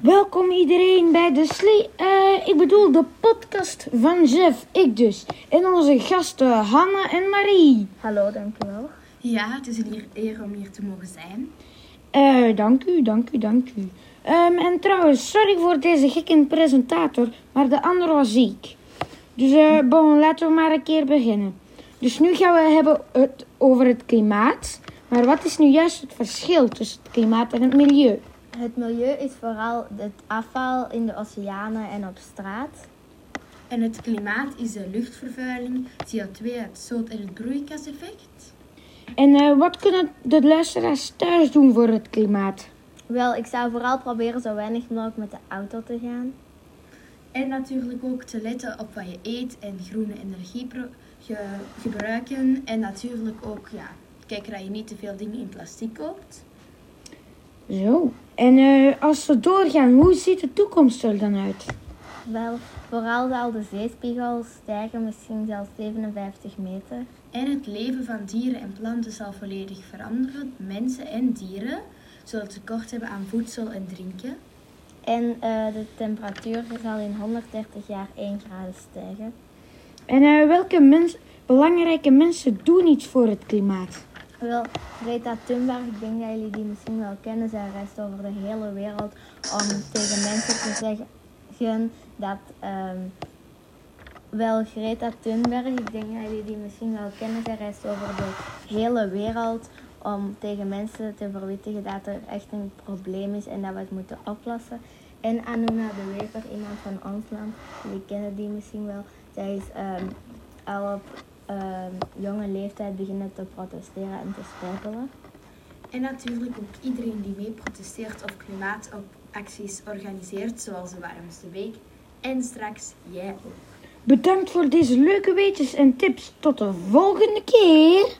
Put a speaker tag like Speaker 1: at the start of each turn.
Speaker 1: Welkom iedereen bij de slee, eh, ik bedoel de podcast van Jeff, ik dus. En onze gasten Hanna en Marie.
Speaker 2: Hallo, dankjewel.
Speaker 3: Ja, het is een eer- om hier te mogen zijn.
Speaker 1: Eh, dank u, dank u, dank u. Ehm, en trouwens, sorry voor deze gekke presentator, maar de andere was ziek. Dus eh, bon, laten we maar een keer beginnen. Dus nu gaan we hebben het over het klimaat. Maar wat is nu juist het verschil tussen het klimaat en het milieu?
Speaker 2: Het milieu is vooral het afval in de oceanen en op straat.
Speaker 3: En het klimaat is de luchtvervuiling, CO2-uitstoot en het broeikaseffect.
Speaker 1: En eh, wat kunnen de luisteraars thuis doen voor het klimaat?
Speaker 2: Wel, ik zou vooral proberen zo weinig mogelijk met de auto te gaan.
Speaker 3: En natuurlijk ook te letten op wat je eet en groene energie ge- gebruiken. En natuurlijk ook, ja, kijken dat je niet te veel dingen in plastic koopt.
Speaker 1: Zo. En eh, als we doorgaan, hoe ziet de toekomst er dan uit?
Speaker 2: Wel, vooral zal de zeespiegel stijgen, misschien zelfs 57 meter.
Speaker 3: En het leven van dieren en planten zal volledig veranderen. Mensen en dieren zullen tekort hebben aan voedsel en drinken.
Speaker 2: En eh, de temperatuur zal in 130 jaar 1 graden stijgen.
Speaker 1: En eh, welke mens, belangrijke mensen doen iets voor het klimaat?
Speaker 2: Wel, Greta Thunberg, ik denk dat jullie die misschien wel kennen. Zij reist over de hele wereld om tegen mensen te zeggen dat... ehm, wel, Greta Thunberg, ik denk dat jullie die misschien wel kennen. Zij reist over de hele wereld om tegen mensen te verwittigen dat er echt een probleem is en dat we het moeten oplossen. En Anuna de Wever, iemand van ons land, jullie kennen die misschien wel. Zij is ehm, al op jonge leeftijd beginnen te protesteren en te strijden.
Speaker 3: En natuurlijk ook iedereen die mee protesteert of klimaatacties organiseert, zoals de Warmste Week. En straks jij ook.
Speaker 1: Bedankt voor deze leuke weetjes en tips. Tot de volgende keer.